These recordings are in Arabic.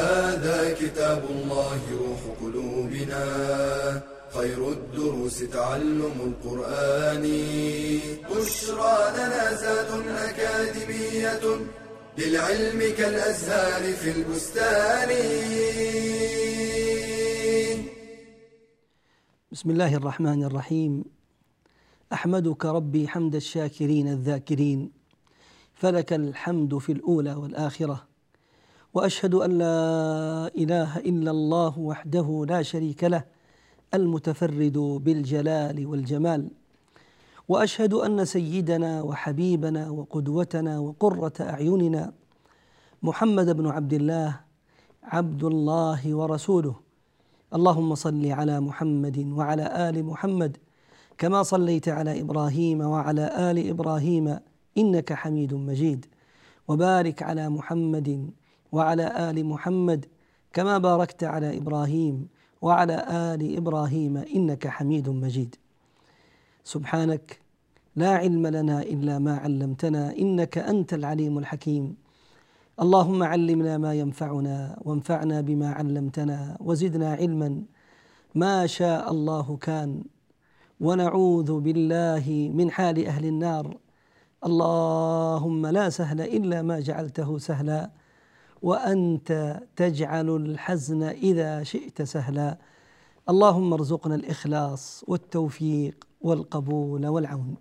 هذا كتاب الله روح قلوبنا. خير الدروس تعلم القرآن. بشرى لنا زاد أكاديمية للعلم كالأزهار في البستان. بسم الله الرحمن الرحيم. أحمدك ربي حمد الشاكرين الذاكرين. فلك الحمد في الأولى والآخرة. وأشهد أن لا إله إلا الله وحده لا شريك له المتفرد بالجلال والجمال. وأشهد أن سيدنا وحبيبنا وقدوتنا وقرة أعيننا محمد بن عبد الله عبد الله ورسوله. اللهم صل على محمد وعلى آل محمد كما صليت على إبراهيم وعلى آل إبراهيم إنك حميد مجيد. وبارك على محمد وعلى آل محمد كما باركت على إبراهيم وعلى آل إبراهيم إنك حميد مجيد. سبحانك لا علم لنا إلا ما علمتنا إنك أنت العليم الحكيم. اللهم علمنا ما ينفعنا وانفعنا بما علمتنا وزدنا علما. ما شاء الله كان. ونعوذ بالله من حال أهل النار. اللهم لا سهل إلا ما جعلته سهلا. وأنت تجعل الحزن إذا شئت سهلا. اللهم ارزقنا الإخلاص والتوفيق والقبول والعون.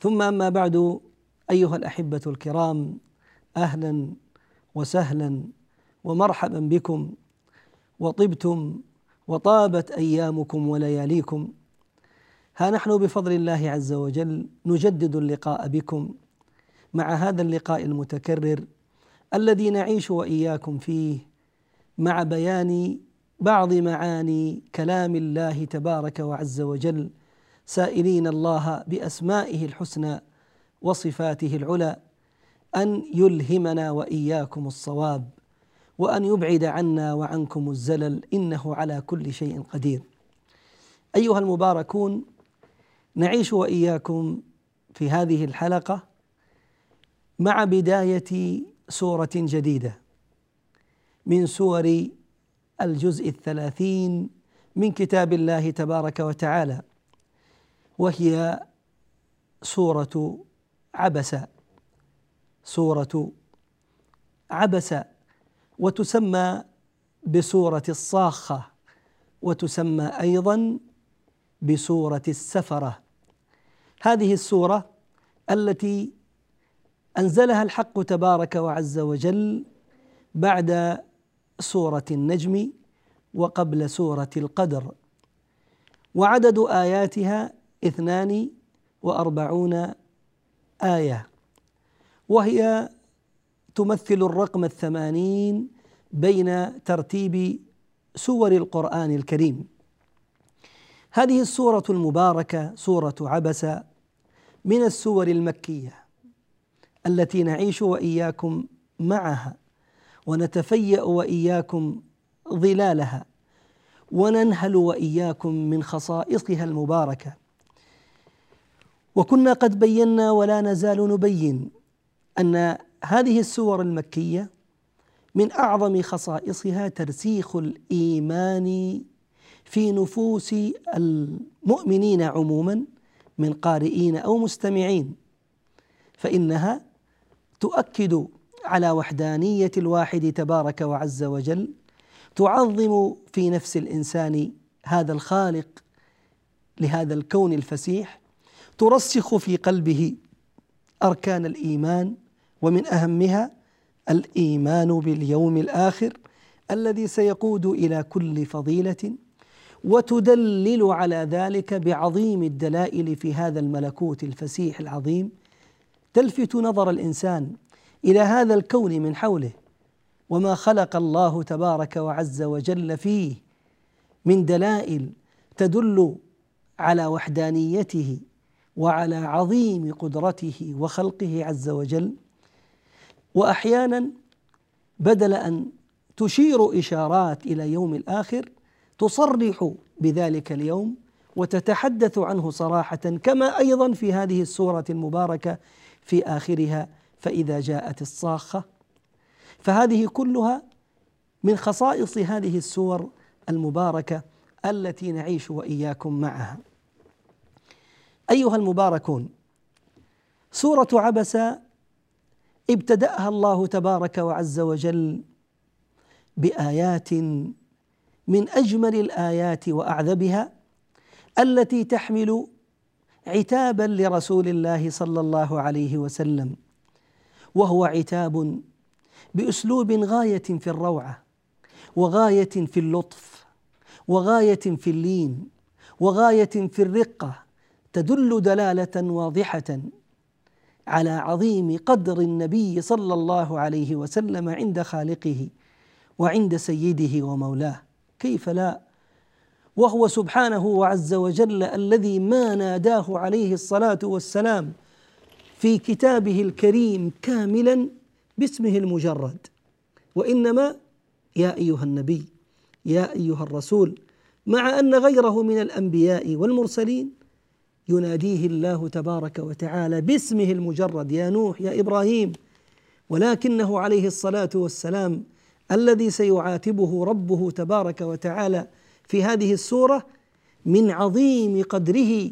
ثم أما بعد أيها الأحبة الكرام أهلا وسهلا ومرحبا بكم. وطبتم وطابت أيامكم ولياليكم. ها نحن بفضل الله عز وجل نجدد اللقاء بكم. مع هذا اللقاء المتكرر الذي نعيش وإياكم فيه مع بيان بعض معاني كلام الله تبارك وعز وجل. سائلين الله بأسمائه الحسنى وصفاته العلى أن يلهمنا وإياكم الصواب وأن يبعد عنا وعنكم الزلل. إنه على كل شيء قدير. أيها المباركون نعيش وإياكم في هذه الحلقة مع بداية سورة جديدة. من سور الجزء الثلاثين من كتاب الله تبارك وتعالى وهي سورة عبس سورة عبس وتسمى بسورة الصاخة وتسمى أيضا بسورة السفرة. هذه السورة التي أنزلها الحق تبارك وعز وجل بعد سورة النجم وقبل سورة القدر. وعدد آياتها اثنان وأربعون آية. وهي تمثل الرقم الثمانين بين ترتيب سور القرآن الكريم. هذه السورة المباركة سورة عبس من السور المكية. التي نعيش وإياكم معها ونتفيأ وإياكم ظلالها وننهل وإياكم من خصائصها المباركة. وكنا قد بينا ولا نزال نبين أن هذه السور المكية من أعظم خصائصها ترسيخ الإيمان في نفوس المؤمنين عموما من قارئين أو مستمعين فإنها تؤكد على وحدانية الواحد تبارك وعز وجل تعظم في نفس الإنسان هذا الخالق لهذا الكون الفسيح ترسخ في قلبه أركان الإيمان ومن أهمها الإيمان باليوم الآخر الذي سيقود إلى كل فضيلة وتدلل على ذلك بعظيم الدلائل في هذا الملكوت الفسيح العظيم تلفت نظر الإنسان إلى هذا الكون من حوله وما خلق الله تبارك وعز وجل فيه من دلائل تدل على وحدانيته وعلى عظيم قدرته وخلقه عز وجل. وأحيانا بدل أن تشير إشارات إلى يوم الآخر تصرح بذلك اليوم وتتحدث عنه صراحة كما أيضا في هذه السورة المباركة في آخرها فإذا جاءت الصاخة. فهذه كلها من خصائص هذه السور المباركة التي نعيش وإياكم معها. أيها المباركون سورة عبس ابتدأها الله تبارك وعز وجل بآيات من أجمل الآيات وأعذبها التي تحمل عتابا لرسول الله صلى الله عليه وسلم. وهو عتاب بأسلوب غاية في الروعة وغاية في اللطف وغاية في اللين وغاية في الرقة تدل دلالة واضحة على عظيم قدر النبي صلى الله عليه وسلم عند خالقه وعند سيده ومولاه. كيف لا؟ وهو سبحانه وعز وجل الذي ما ناداه عليه الصلاة والسلام في كتابه الكريم كاملا باسمه المجرد. وإنما يا أيها النبي يا أيها الرسول مع أن غيره من الأنبياء والمرسلين يناديه الله تبارك وتعالى باسمه المجرد يا نوح يا إبراهيم ولكنه عليه الصلاة والسلام الذي سيعاتبه ربه تبارك وتعالى في هذه السورة من عظيم قدره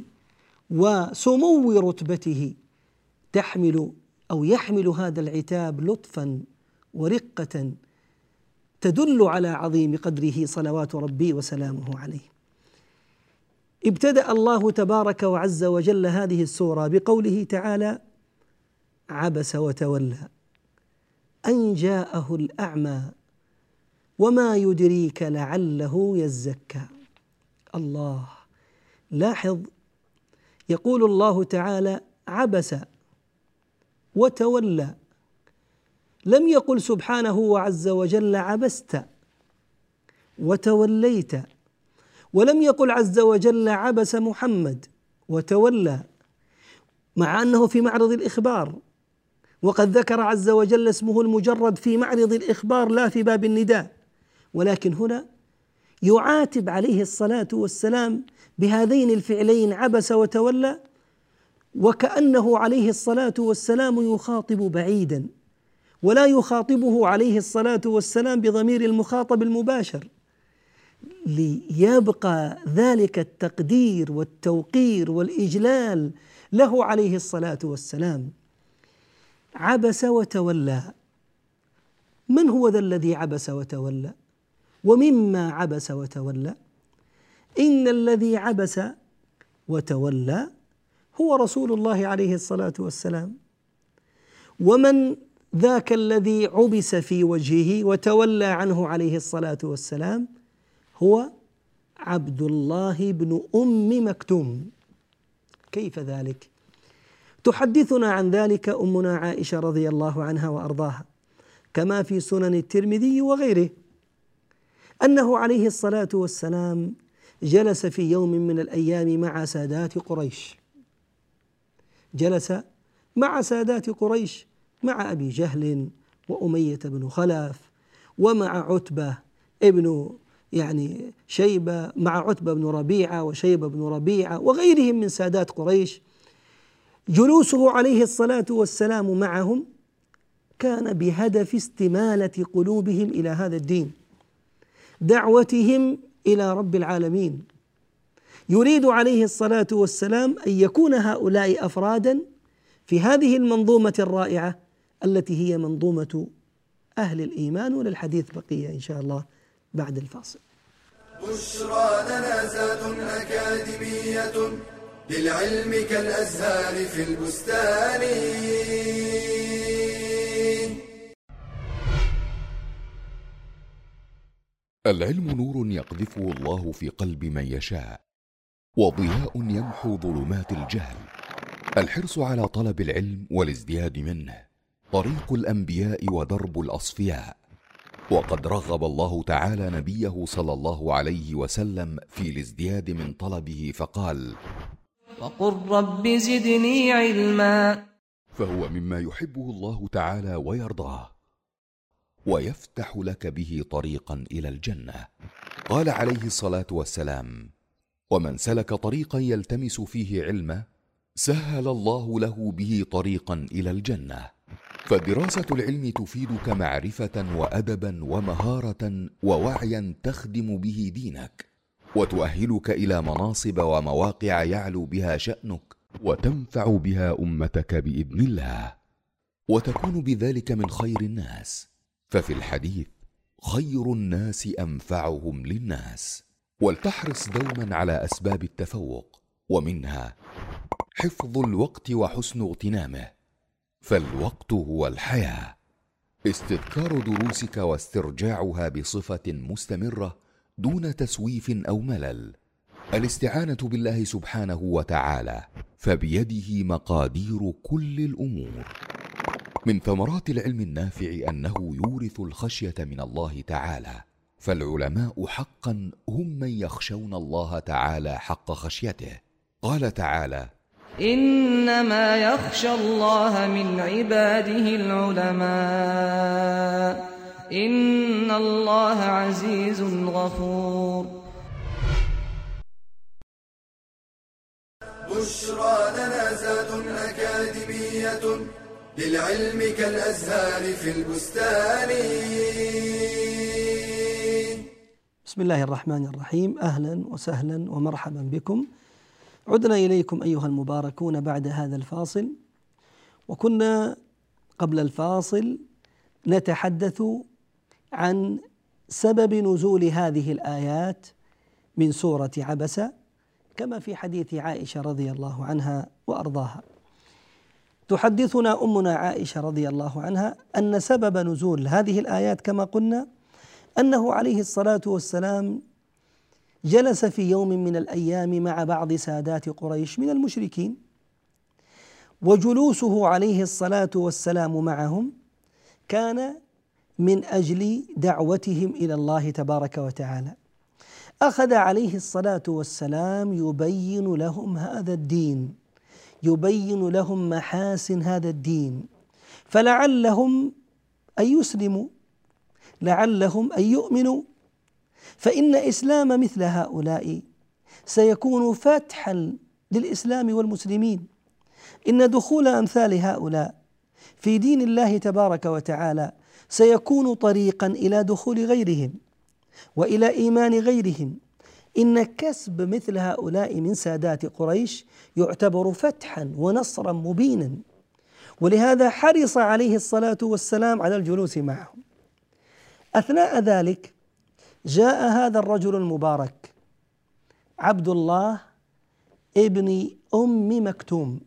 وسمو رتبته تحمل أو يحمل هذا العتاب لطفا ورقة تدل على عظيم قدره صلوات ربي وسلامه عليه. ابتدأ الله تبارك وعز وجل هذه السورة بقوله تعالى عبس وتولى أن جاءه الأعمى وما يدريك لعله يزكى. الله. لاحظ. يقول الله تعالى عبس وتولى. لم يقل سبحانه وعز وجل عبست وتوليت. ولم يقل عز وجل عبس محمد وتولى. مع أنه في معرض الإخبار. وقد ذكر عز وجل اسمه المجرد في معرض الإخبار لا في باب النداء. ولكن هنا يعاتب عليه الصلاة والسلام بهذين الفعلين عبس وتولى وكأنه عليه الصلاة والسلام يخاطب بعيدا ولا يخاطبه عليه الصلاة والسلام بضمير المخاطب المباشر. ليبقى ذلك التقدير والتوقير والإجلال له عليه الصلاة والسلام. عبس وتولى. من هو ذا الذي عبس وتولى؟ ومما عبس وتولى. إن الذي عبس وتولى هو رسول الله عليه الصلاة والسلام. ومن ذاك الذي عبس في وجهه وتولى عنه عليه الصلاة والسلام هو عبد الله بن أم مكتوم. كيف ذلك؟ تحدثنا عن ذلك أمنا عائشة رضي الله عنها وأرضاها كما في سنن الترمذي وغيره. أنه عليه الصلاة والسلام جلس في يوم من الأيام مع سادات قريش. جلس مع سادات قريش مع أبي جهل وأمية بن خلف ومع عتبة ابن يعني شيبة مع عتبة بن ربيعة وشيبة بن ربيعة وغيرهم من سادات قريش. جلوسه عليه الصلاة والسلام معهم كان بهدف استمالة قلوبهم إلى هذا الدين. دعوتهم إلى رب العالمين. يريد عليه الصلاة والسلام أن يكون هؤلاء أفرادا في هذه المنظومة الرائعة التي هي منظومة أهل الإيمان وللحديث بقية إن شاء الله بعد الفاصل. بشرى لنا زاد أكاديمية للعلم كالأزهار في البستان. العلم نور يقذفه الله في قلب من يشاء وضياء يمحو ظلمات الجهل. الحرص على طلب العلم والازدياد منه طريق الأنبياء ودرب الأصفياء. وقد رغب الله تعالى نبيه صلى الله عليه وسلم في الازدياد من طلبه فقال وقل رب زدني علما. فهو مما يحبه الله تعالى ويرضاه. ويفتح لك به طريقا إلى الجنة. قال عليه الصلاة والسلام ومن سلك طريقا يلتمس فيه علما سهل الله له به طريقا إلى الجنة. فدراسة العلم تفيدك معرفه وأدبا ومهارة ووعيا تخدم به دينك وتؤهلك إلى مناصب ومواقع يعلو بها شأنك وتنفع بها أمتك بإذن الله. وتكون بذلك من خير الناس. ففي الحديث خير الناس أنفعهم للناس ولتحرص دوما على أسباب التفوق ومنها حفظ الوقت وحسن اغتنامه فالوقت هو الحياة. استذكار دروسك واسترجاعها بصفة مستمرة دون تسويف أو ملل. الاستعانة بالله سبحانه وتعالى فبيده مقادير كل الأمور. من ثمرات العلم النافع أنه يورث الخشية من الله تعالى فالعلماء حقا هم من يخشون الله تعالى حق خشيته. قال تعالى إنما يخشى الله من عباده العلماء. إن الله عزيز غفور. بشرى لنا زاد أكاديمية للعلم كالأزهار في البستان. بسم الله الرحمن الرحيم. أهلا وسهلا ومرحبا بكم. عدنا إليكم أيها المباركون بعد هذا الفاصل. وكنا قبل الفاصل نتحدث عن سبب نزول هذه الآيات من سورة عبسه كما في حديث عائشة رضي الله عنها وأرضاها. تحدثنا أمنا عائشة رضي الله عنها أن سبب نزول هذه الآيات كما قلنا أنه عليه الصلاة والسلام جلس في يوم من الأيام مع بعض سادات قريش من المشركين وجلوسه عليه الصلاة والسلام معهم كان من أجل دعوتهم إلى الله تبارك وتعالى. أخذ عليه الصلاة والسلام يبين لهم هذا الدين. يبين لهم محاسن هذا الدين. فلعلهم أن يسلموا لعلهم أن يؤمنوا. فإن إسلام مثل هؤلاء سيكون فتحا للإسلام والمسلمين. إن دخول أمثال هؤلاء في دين الله تبارك وتعالى سيكون طريقا إلى دخول غيرهم وإلى إيمان غيرهم. إن كسب مثل هؤلاء من سادات قريش يعتبر فتحا ونصرا مبينا. ولهذا حرص عليه الصلاة والسلام على الجلوس معهم. أثناء ذلك جاء هذا الرجل المبارك عبد الله ابن أم مكتوم.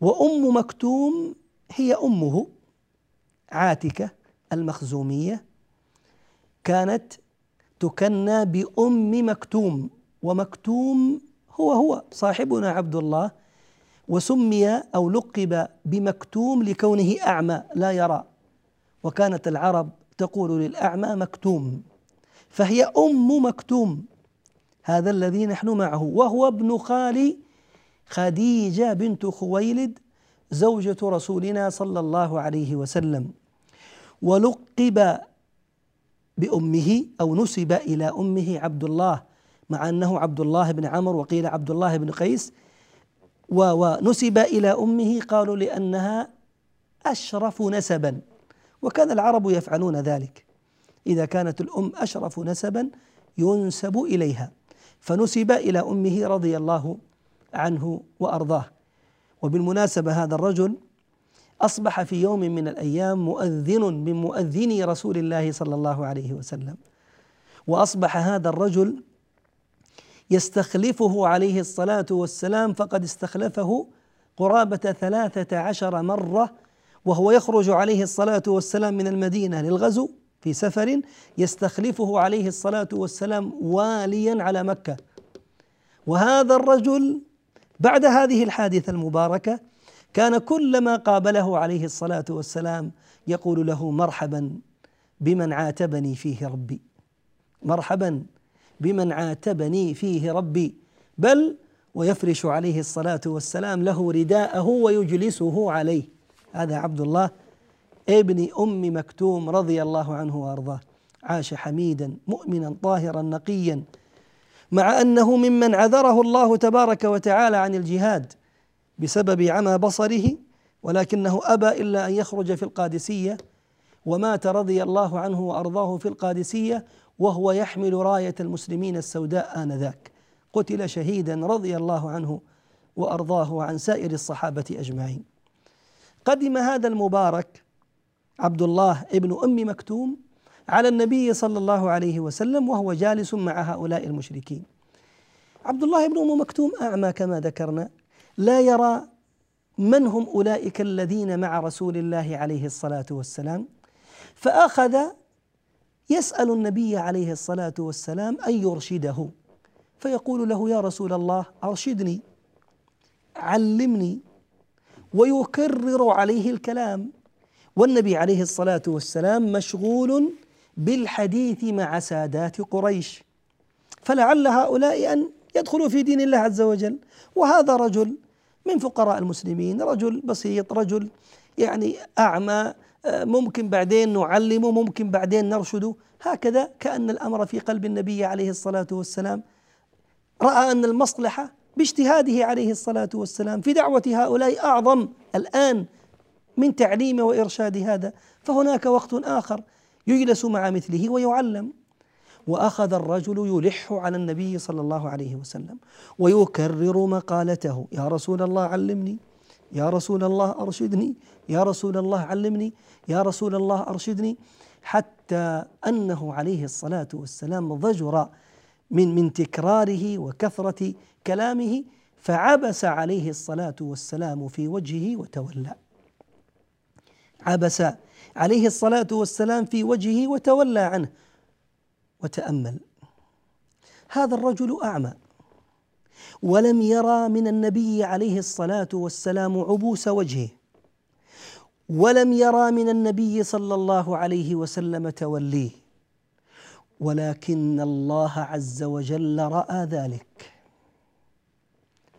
وأم مكتوم هي أمه عاتكة المخزومية كانت تكنى بأم مكتوم ومكتوم هو هو صاحبنا عبد الله وسمي أو لقب بمكتوم لكونه أعمى لا يرى. وكانت العرب تقول للأعمى مكتوم فهي أم مكتوم هذا الذي نحن معه. وهو ابن خال خديجة بنت خويلد زوجة رسولنا صلى الله عليه وسلم. ولقب بأمه أو نسب إلى أمه عبد الله مع أنه عبد الله بن عمرو وقيل عبد الله بن قيس. ونسب إلى أمه قالوا لأنها أشرف نسبا وكان العرب يفعلون ذلك. إذا كانت الأم أشرف نسبا ينسب إليها. فنسب إلى أمه رضي الله عنه وأرضاه. وبالمناسبة هذا الرجل أصبح في يوم من الأيام مؤذن من مؤذني رسول الله صلى الله عليه وسلم. وأصبح هذا الرجل يستخلفه عليه الصلاة والسلام فقد استخلفه قرابة ثلاثة عشر مرة وهو يخرج عليه الصلاة والسلام من المدينة للغزو في سفر يستخلفه عليه الصلاة والسلام واليا على مكة. وهذا الرجل بعد هذه الحادثة المباركة كان كلما قابله عليه الصلاة والسلام يقول له مرحبا بمن عاتبني فيه ربي. مرحبا بمن عاتبني فيه ربي. بل ويفرش عليه الصلاة والسلام له رداءه ويجلسه عليه. هذا عبد الله ابن أم مكتوم رضي الله عنه وأرضاه. عاش حميدا مؤمنا طاهرا نقيا. مع أنه ممن عذره الله تبارك وتعالى عن الجهاد بسبب عمى بصره ولكنه أبى إلا أن يخرج في القادسية ومات رضي الله عنه وأرضاه في القادسية وهو يحمل راية المسلمين السوداء آنذاك. قتل شهيدا رضي الله عنه وأرضاه وعن سائر الصحابة أجمعين. قدم هذا المبارك عبد الله ابن أم مكتوم على النبي صلى الله عليه وسلم وهو جالس مع هؤلاء المشركين. عبد الله بن أم مكتوم أعمى كما ذكرنا لا يرى من هم أولئك الذين مع رسول الله عليه الصلاة والسلام. فأخذ يسأل النبي عليه الصلاة والسلام أن يرشده. فيقول له يا رسول الله أرشدني علمني ويكرر عليه الكلام. والنبي عليه الصلاة والسلام مشغول بالحديث مع سادات قريش. فلعل هؤلاء أن يدخلوا في دين الله عز وجل. وهذا رجل من فقراء المسلمين رجل بسيط رجل يعني أعمى ممكن بعدين نعلمه ممكن بعدين نرشده. هكذا كأن الأمر في قلب النبي عليه الصلاة والسلام. رأى أن المصلحة باجتهاده عليه الصلاة والسلام في دعوة هؤلاء أعظم الآن من تعليم وإرشاد هذا. فهناك وقت آخر يجلس مع مثله ويعلم. وأخذ الرجل يلح على النبي صلى الله عليه وسلم ويكرر مقالته. يا رسول الله علمني. يا رسول الله أرشدني. يا رسول الله علمني. يا رسول الله أرشدني. حتى أنه عليه الصلاة والسلام ضجر من من تكراره وكثرة كلامه فعبس عليه الصلاة والسلام في وجهه وتولى. عبس عليه الصلاة والسلام في وجهه وتولى عنه. وتأمل. هذا الرجل أعمى ولم يرى من النبي عليه الصلاة والسلام عبوس وجهه ولم يرى من النبي صلى الله عليه وسلم توليه ولكن الله عز وجل رأى ذلك.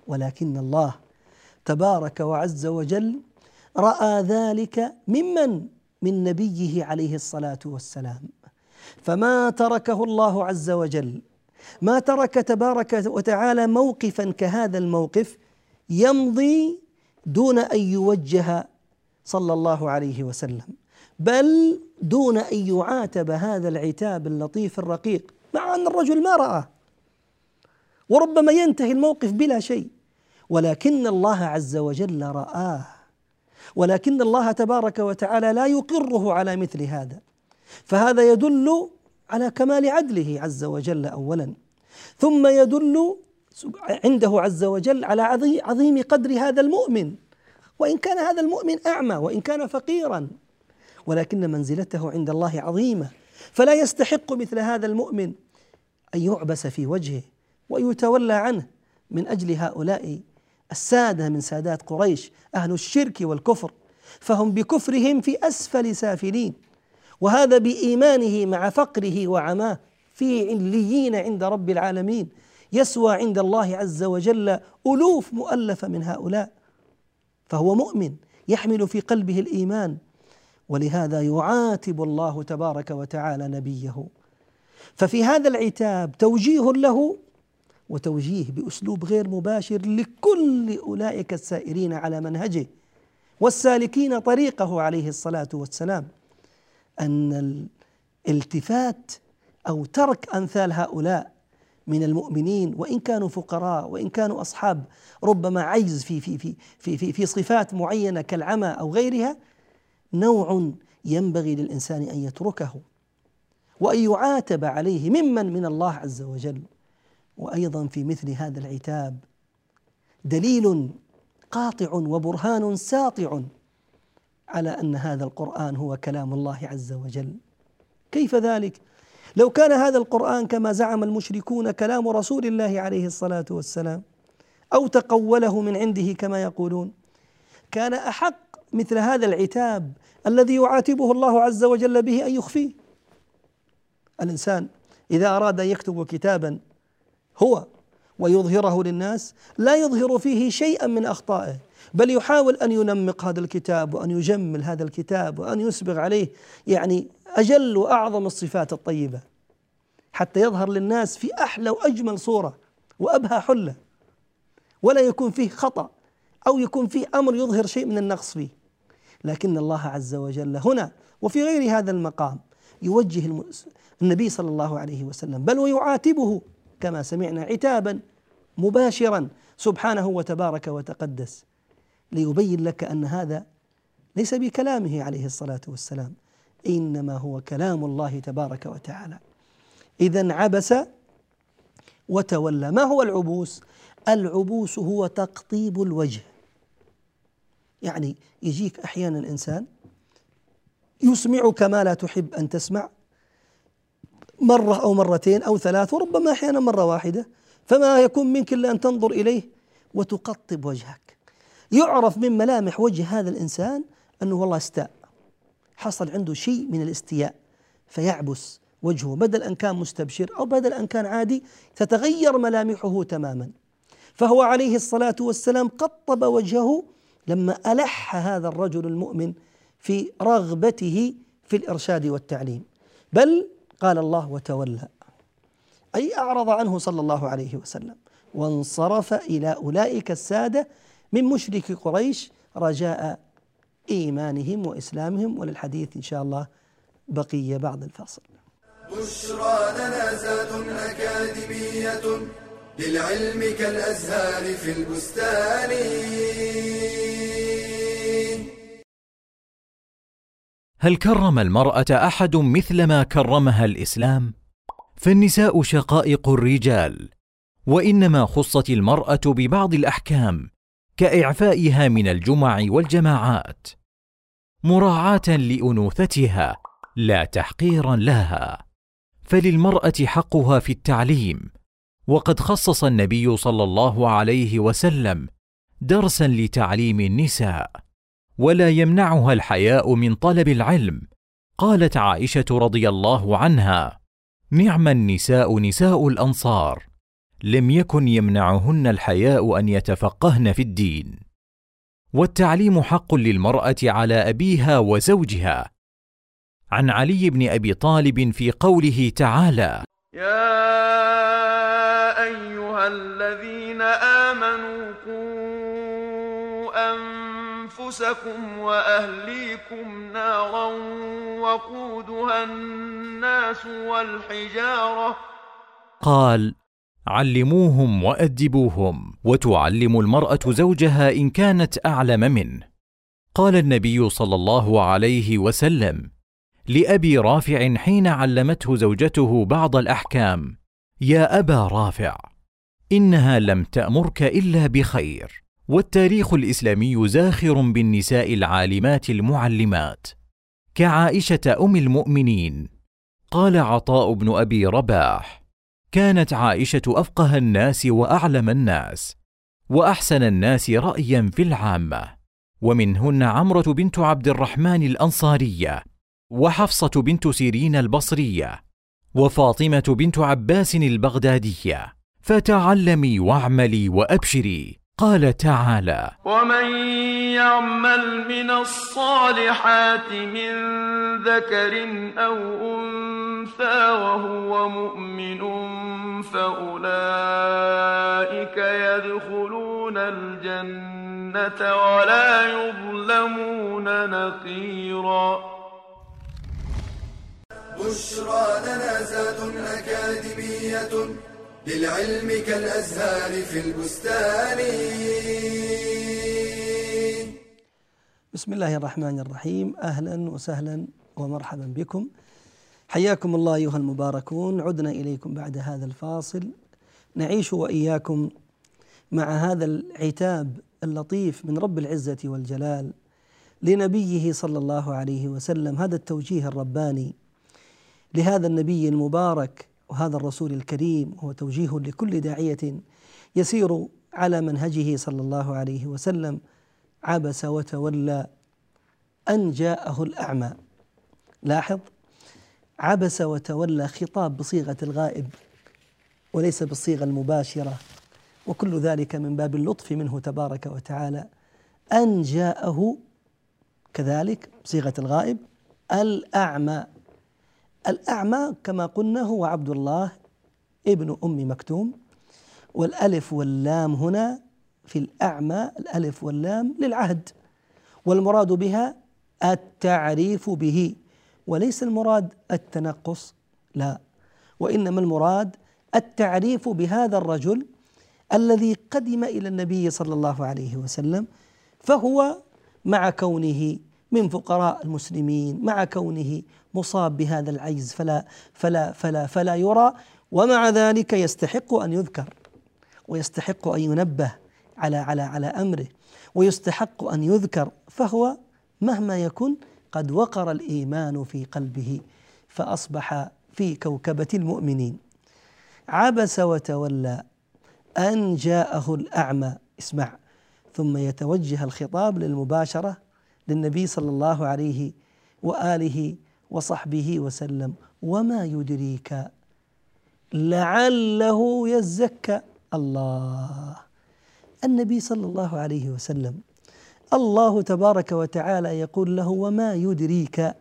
ولكن الله تبارك وعز وجل رأى ذلك ممن؟ من نبيه عليه الصلاة والسلام. فما تركه الله عز وجل. ما ترك تبارك وتعالى موقفا كهذا الموقف يمضي دون أن يوجه صلى الله عليه وسلم بل دون أن يعاتب هذا العتاب اللطيف الرقيق. مع أن الرجل ما راه وربما ينتهي الموقف بلا شيء. ولكن الله عز وجل رآه ولكن الله تبارك وتعالى لا يقره على مثل هذا. فهذا يدل على كمال عدله عز وجل اولا. ثم يدل عنده عز وجل على عظيم قدر هذا المؤمن. وإن كان هذا المؤمن أعمى وإن كان فقيرا. ولكن منزلته عند الله عظيمة. فلا يستحق مثل هذا المؤمن أن يعبس في وجهه ويتولى عنه. من أجل هؤلاء السادة من سادات قريش أهل الشرك والكفر. فهم بكفرهم في أسفل سافلين. وهذا بإيمانه مع فقره وعماه في عليين عند رب العالمين. يسوى عند الله عز وجل ألوف مؤلفه من هؤلاء. فهو مؤمن يحمل في قلبه الإيمان. ولهذا يعاتب الله تبارك وتعالى نبيه. ففي هذا العتاب توجيه له وتوجيه بأسلوب غير مباشر لكل أولئك السائرين على منهجه والسالكين طريقه عليه الصلاة والسلام. أن الالتفات أو ترك أمثال هؤلاء من المؤمنين وإن كانوا فقراء وإن كانوا أصحاب ربما عجز في في في في في, في صفات معينة كالعمى أو غيرها نوع ينبغي للإنسان أن يتركه وأن يعاتب عليه ممن من الله عز وجل. وأيضا في مثل هذا العتاب دليل قاطع وبرهان ساطع على أن هذا القرآن هو كلام الله عز وجل. كيف ذلك؟ لو كان هذا القرآن كما زعم المشركون كلام رسول الله عليه الصلاة والسلام أو تقوله من عنده كما يقولون كان أحق مثل هذا العتاب الذي يعاتبه الله عز وجل به أن يخفيه. الإنسان إذا أراد أن يكتب كتابا هو ويظهره للناس لا يظهر فيه شيئا من أخطائه. بل يحاول أن ينمق هذا الكتاب وأن يجمل هذا الكتاب وأن يسبغ عليه يعني أجل وأعظم الصفات الطيبة حتى يظهر للناس في أحلى وأجمل صورة وأبهى حلة. ولا يكون فيه خطأ أو يكون فيه أمر يظهر شيء من النقص فيه. لكن الله عز وجل هنا وفي غير هذا المقام يوجه النبي صلى الله عليه وسلم بل ويعاتبه كما سمعنا عتابا مباشرا سبحانه وتبارك وتقدس. ليبين لك أن هذا ليس بكلامه عليه الصلاة والسلام إنما هو كلام الله تبارك وتعالى. إذا عبس وتولى. ما هو العبوس؟ العبوس هو تقطيب الوجه. يعني يجيك أحيانا إنسان يسمعك ما لا تحب أن تسمع مرة أو مرتين أو ثلاث وربما أحيانا مرة واحدة فما يكون منك إلا أن تنظر إليه وتقطب وجهك. يعرف من ملامح وجه هذا الإنسان أنه والله استاء. حصل عنده شيء من الاستياء فيعبس وجهه. بدل أن كان مستبشر أو بدل أن كان عادي تتغير ملامحه تماما. فهو عليه الصلاة والسلام قطب وجهه لما ألح هذا الرجل المؤمن في رغبته في الإرشاد والتعليم. بل قال الله وتولى. أي أعرض عنه صلى الله عليه وسلم. وانصرف إلى أولئك السادة من مشرك قريش رجاء إيمانهم وإسلامهم وللحديث إن شاء الله بقيه بعد الفاصل. بشرى لنا زاد أكاديمية للعلم كالأزهار في البستان هل كرم المرأة أحد مثل ما كرمها الإسلام فالنساء شقائق الرجال وإنما خصت المرأة ببعض الأحكام كإعفائها من الجمع والجماعات مراعاة لأنوثتها لا تحقيرا لها. فللمرأة حقها في التعليم وقد خصص النبي صلى الله عليه وسلم درسا لتعليم النساء ولا يمنعها الحياء من طلب العلم. قالت عائشة رضي الله عنها نعم النساء نساء الأنصار لم يكن يمنعهن الحياء أن يتفقهن في الدين. والتعليم حق للمرأة على أبيها وزوجها. عن علي بن أبي طالب في قوله تعالى يا أيها الذين آمنوا قوا أنفسكم وأهليكم نارا وقودها الناس والحجارة. قال علموهم وأدبوهم وتعلم المرأة زوجها إن كانت أعلم منه. قال النبي صلى الله عليه وسلم لأبي رافع حين علمته زوجته بعض الأحكام يا أبا رافع إنها لم تأمرك إلا بخير. والتاريخ الإسلامي زاخر بالنساء العالمات المعلمات. كعائشة أم المؤمنين. قال عطاء بن أبي رباح كانت عائشة أفقه الناس وأعلم الناس وأحسن الناس رايا في العامة. ومنهن عمرة بنت عبد الرحمن الأنصارية وحفصة بنت سيرين البصرية وفاطمة بنت عباس البغدادية. فتعلمي واعملي وأبشري. قال تعالى ومن يعمل من الصالحات من ذكر أو انثى وهو مؤمن فاولئك يدخلون الجنه ولا يظلمون نقيرا بشرى لنا زاد أكاديمية للعلم كالأزهار في البستان. بسم الله الرحمن الرحيم. أهلا وسهلا ومرحبا بكم. حياكم الله أيها المباركون. عدنا إليكم بعد هذا الفاصل. نعيش وإياكم مع هذا العتاب اللطيف من رب العزة والجلال لنبيه صلى الله عليه وسلم. هذا التوجيه الرباني لهذا النبي المبارك وهذا الرسول الكريم هو توجيه لكل داعية يسير على منهجه صلى الله عليه وسلم عبس وتولى أن جاءه الأعمى. لاحظ؟ عبس وتولى خطاب بصيغة الغائب وليس بالصيغة المباشرة وكل ذلك من باب اللطف منه تبارك وتعالى. أن جاءه كذلك بصيغة الغائب الأعمى. الأعمى كما قلنا هو عبد الله ابن أم مكتوم والألف واللام هنا في الأعمى الألف واللام للعهد والمراد بها التعريف به وليس المراد التنقص لا وإنما المراد التعريف بهذا الرجل الذي قدم إلى النبي صلى الله عليه وسلم فهو مع كونه من فقراء المسلمين مع كونه مصاب بهذا العجز فلا فلا فلا فلا يرى ومع ذلك يستحق أن يذكر ويستحق أن ينبه على على على أمره ويستحق أن يذكر فهو مهما يكن قد وقر الإيمان في قلبه فأصبح في كوكبة المؤمنين. عبس وتولى أن جاءه الأعمى اسمع ثم يتوجه الخطاب للمباشرة للنبي صلى الله عليه وآله وصحبه وسلم. وما يدريك لعله يزكى. الله. النبي صلى الله عليه وسلم. الله تبارك وتعالى يقول له وما يدريك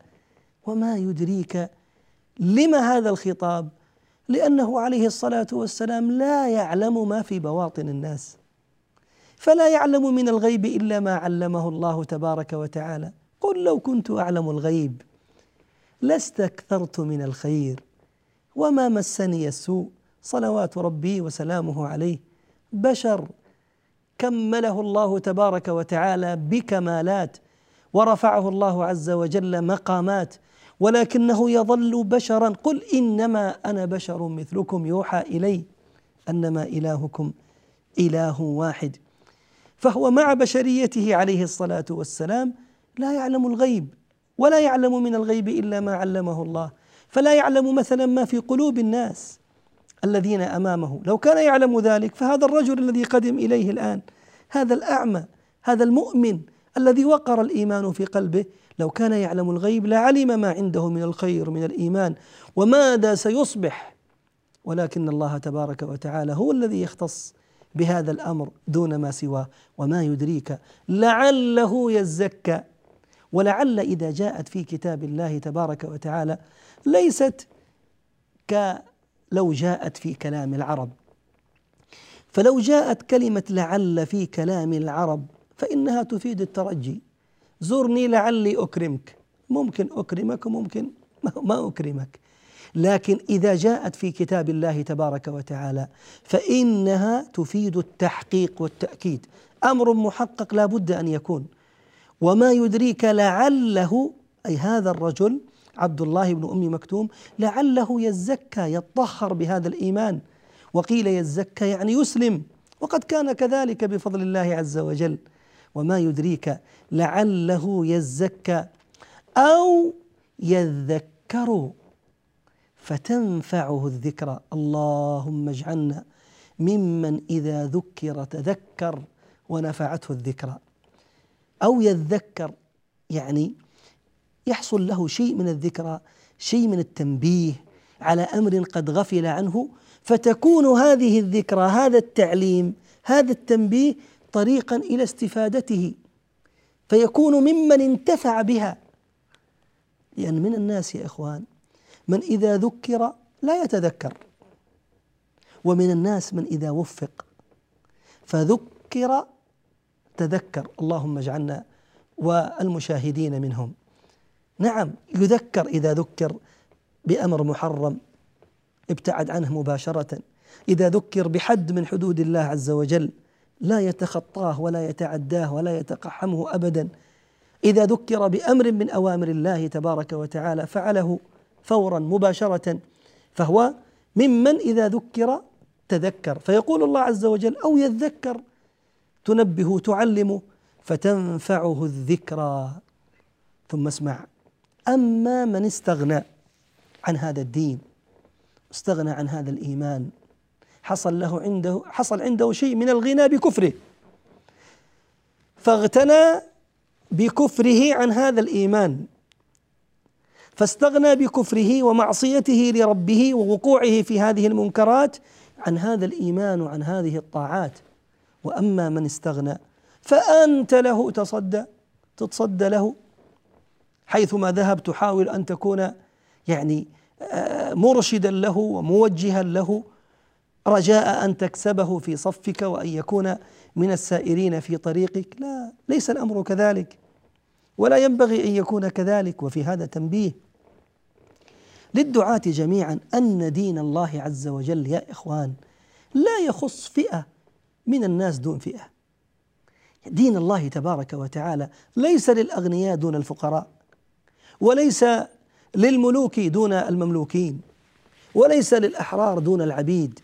وما يدريك لما هذا الخطاب؟ لأنه عليه الصلاة والسلام لا يعلم ما في بواطن الناس. فلا يعلم من الغيب إلا ما علمه الله تبارك وتعالى. قل لو كنت أعلم الغيب لاستكثرت من الخير. وما مسني السوء؟ صلوات ربي وسلامه عليه. بشر كمله الله تبارك وتعالى بكمالات ورفعه الله عز وجل مقامات. ولكنه يظل بشرا. قل إنما أنا بشر مثلكم يوحى إلي أنما إلهكم إله واحد. فهو مع بشريته عليه الصلاة والسلام لا يعلم الغيب. ولا يعلم من الغيب إلا ما علمه الله. فلا يعلم مثلا ما في قلوب الناس الذين أمامه. لو كان يعلم ذلك فهذا الرجل الذي قدم إليه الآن هذا الأعمى هذا المؤمن الذي وقر الإيمان في قلبه لو كان يعلم الغيب لعلم ما عنده من الخير من الإيمان. وماذا سيصبح؟ ولكن الله تبارك وتعالى هو الذي يختص بهذا الأمر دون ما سواه. وما يدريك لعله يزكى. ولعل إذا جاءت في كتاب الله تبارك وتعالى ليست كلو جاءت في كلام العرب. فلو جاءت كلمة لعل في كلام العرب فإنها تفيد الترجي. زرني لعلي أكرمك. ممكن أكرمك وممكن ما أكرمك. لكن إذا جاءت في كتاب الله تبارك وتعالى فإنها تفيد التحقيق والتأكيد. أمر محقق لا بد أن يكون. وما يدريك لعله أي هذا الرجل عبد الله بن أم مكتوم لعله يزكى يطهر بهذا الإيمان. وقيل يزكى يعني يسلم وقد كان كذلك بفضل الله عز وجل. وما يدريك لعله يزكى أو يذكر فتنفعه الذكرى اللهم اجعلنا ممن إذا ذكر تذكر ونفعته الذكرى أو يذكر يعني يحصل له شيء من الذكرى شيء من التنبيه على أمر قد غفل عنه فتكون هذه الذكرى هذا التعليم هذا التنبيه طريقا إلى استفادته فيكون ممن انتفع بها. لأن من الناس يا إخوان من إذا ذكر لا يتذكر ومن الناس من إذا وفق فذكر تذكر. اللهم اجعلنا والمشاهدين منهم. نعم يذكر إذا ذكر بأمر محرم ابتعد عنه مباشرة. إذا ذكر بحد من حدود الله عز وجل لا يتخطاه ولا يتعداه ولا يتقحمه ابدا. إذا ذكر بأمر من أوامر الله تبارك وتعالى فعله فورا مباشرة. فهو ممن إذا ذكر تذكر. فيقول الله عز وجل أو يذكر تنبه تعلمه فتنفعه الذكرى. ثم اسمع. أما من استغنى عن هذا الدين استغنى عن هذا الإيمان حصل له عنده حصل عنده شيء من الغنى بكفره. فاغتنى بكفره عن هذا الإيمان. فاستغنى بكفره ومعصيته لربه ووقوعه في هذه المنكرات عن هذا الإيمان وعن هذه الطاعات. وأما من استغنى فأنت له تصدى تتصدى له حيثما ذهب تحاول أن تكون يعني آه، مرشدا له وموجها له رجاء أن تكسبه في صفك وأن يكون من السائرين في طريقك. لا ليس الأمر كذلك. ولا ينبغي أن يكون كذلك وفي هذا تنبيه. للدعاة جميعا أن دين الله عز وجل يا إخوان لا يخص فئة من الناس دون فئة. دين الله تبارك وتعالى ليس للأغنياء دون الفقراء وليس للملوك دون المملوكين وليس للأحرار دون العبيد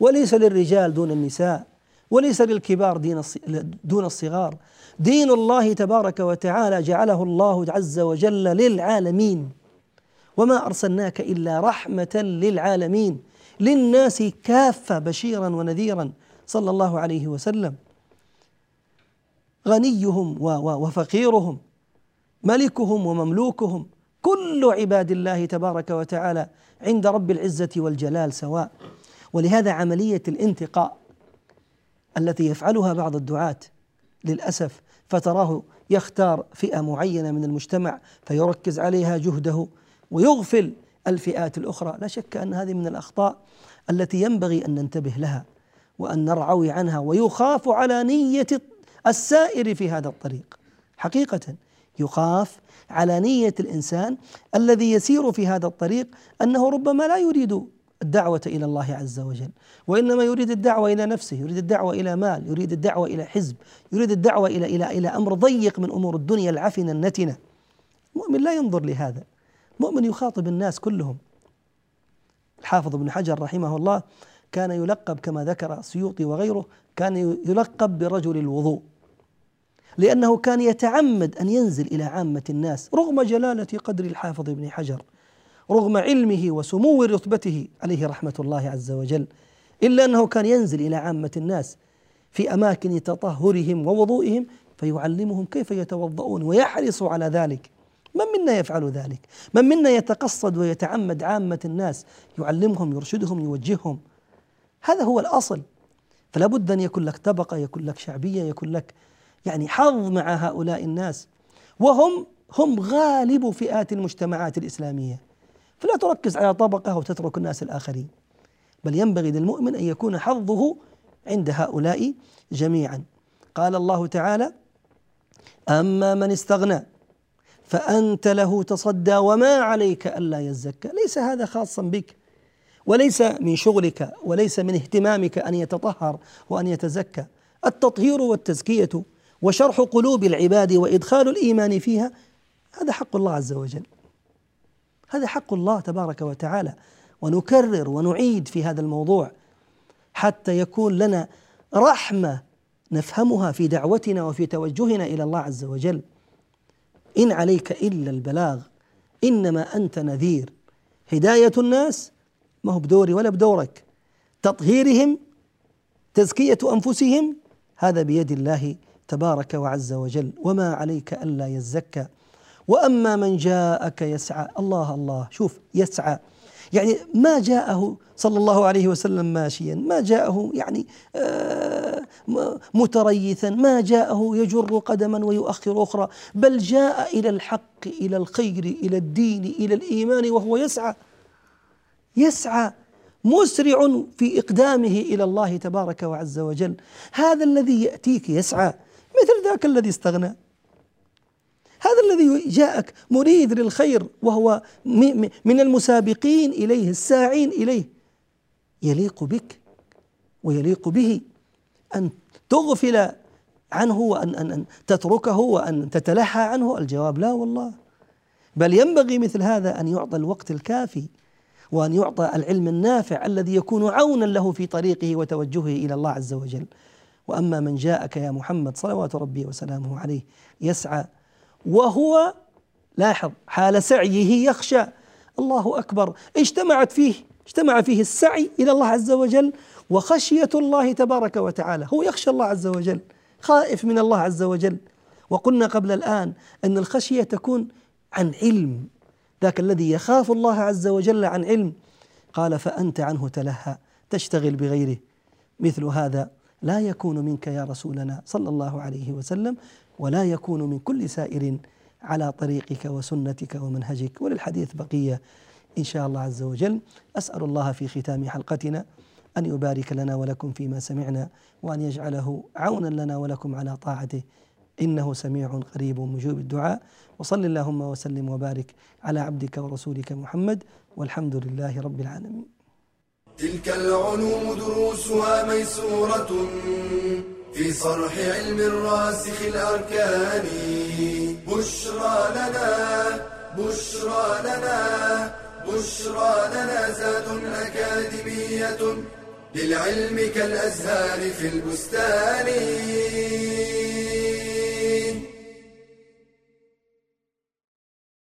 وليس للرجال دون النساء وليس للكبار دين دون الصغار. دين الله تبارك وتعالى جعله الله عز وجل للعالمين. وما أرسلناك إلا رحمة للعالمين. للناس كافة بشيرا ونذيرا. صلى الله عليه وسلم. غنيهم وفقيرهم ملكهم ومملوكهم كل عباد الله تبارك وتعالى عند رب العزة والجلال سواء. ولهذا عملية الانتقاء التي يفعلها بعض الدعاة للأسف فتراه يختار فئة معينة من المجتمع فيركز عليها جهده ويغفل الفئات الأخرى. لا شك أن هذه من الأخطاء التي ينبغي أن ننتبه لها. وأن نرعوي عنها ويخاف على نية السائر في هذا الطريق. حقيقة يخاف على نية الإنسان الذي يسير في هذا الطريق أنه ربما لا يريد الدعوة إلى الله عز وجل وإنما يريد الدعوة إلى نفسه يريد الدعوة إلى مال يريد الدعوة إلى حزب يريد الدعوة إلى إلى إلى أمر ضيق من أمور الدنيا العفنة النتنة. المؤمن لا ينظر لهذا. مؤمن يخاطب الناس كلهم. الحافظ ابن حجر رحمه الله كان يلقب كما ذكر السيوطي وغيره كان يلقب برجل الوضوء. لأنه كان يتعمد أن ينزل إلى عامة الناس رغم جلالة قدر الحافظ ابن حجر رغم علمه وسمو رتبته عليه رحمة الله عز وجل إلا أنه كان ينزل إلى عامة الناس في أماكن تطهرهم ووضوئهم فيعلمهم كيف يتوضؤون ويحرص على ذلك. من منا يفعل ذلك؟ من منا يتقصد ويتعمد عامة الناس؟ يعلمهم يرشدهم يوجههم. هذا هو الأصل. فلا بد أن يكون لك طبقة يكون لك شعبية يكون لك يعني حظ مع هؤلاء الناس. وهم هم غالب فئات المجتمعات الإسلامية. فلا تركز على طبقة وتترك الناس الآخرين. بل ينبغي للمؤمن أن يكون حظه عند هؤلاء جميعا. قال الله تعالى أما من استغنى فأنت له تصدى وما عليك ألا يزكى. ليس هذا خاصا بك. وليس من شغلك وليس من اهتمامك أن يتطهر وأن يتزكى. التطهير والتزكية وشرح قلوب العباد وإدخال الإيمان فيها هذا حق الله عز وجل. هذا حق الله تبارك وتعالى. ونكرر ونعيد في هذا الموضوع حتى يكون لنا رحمة نفهمها في دعوتنا وفي توجهنا إلى الله عز وجل. إن عليك إلا البلاغ إنما أنت نذير. هداية الناس ما هو بدوري ولا بدورك. تطهيرهم تزكية أنفسهم هذا بيد الله تبارك وعز وجل. وما عليك ألا يزكى. وأما من جاءك يسعى. الله الله. شوف يسعى. يعني ما جاءه صلى الله عليه وسلم ماشيا ما جاءه يعني آه، متريثا ما جاءه يجر قدما ويؤخر أخرى. بل جاء إلى الحق إلى الخير إلى الدين إلى الإيمان وهو يسعى. يسعى مسرع في إقدامه إلى الله تبارك وعز وجل. هذا الذي يأتيك يسعى مثل ذاك الذي استغنى. هذا الذي جاءك مريد للخير وهو من المسابقين إليه الساعين إليه. يليق بك ويليق به أن تغفل عنه وأن أن أن تتركه وأن تتلهى عنه. الجواب لا والله. بل ينبغي مثل هذا أن يعطى الوقت الكافي وأن يعطى العلم النافع الذي يكون عونا له في طريقه وتوجهه إلى الله عز وجل. وأما من جاءك يا محمد صلوات ربي وسلامه عليه يسعى وهو لاحظ حال سعيه يخشى. الله أكبر. اجتمعت فيه اجتمع فيه السعي إلى الله عز وجل وخشية الله تبارك وتعالى. هو يخشى الله عز وجل خائف من الله عز وجل. وقلنا قبل الآن أن الخشية تكون عن علم. ذاك الذي يخاف الله عز وجل عن علم. قال فأنت عنه تلهى تشتغل بغيره. مثل هذا لا يكون منك يا رسولنا صلى الله عليه وسلم ولا يكون من كل سائر على طريقك وسنتك ومنهجك. وللحديث بقية إن شاء الله عز وجل. أسأل الله في ختام حلقتنا أن يبارك لنا ولكم فيما سمعنا وأن يجعله عونا لنا ولكم على طاعته. إنه سميع قريب مجيب الدعاء. وصل اللهم وسلم وبارك على عبدك ورسولك محمد والحمد لله رب العالمين. تلك العلوم دروسها ميسورة في صرح علم الراسخ الأركان. بشرى لنا بشرى لنا بشرى لنا زاد أكاديمية للعلم كالأزهار في البستان.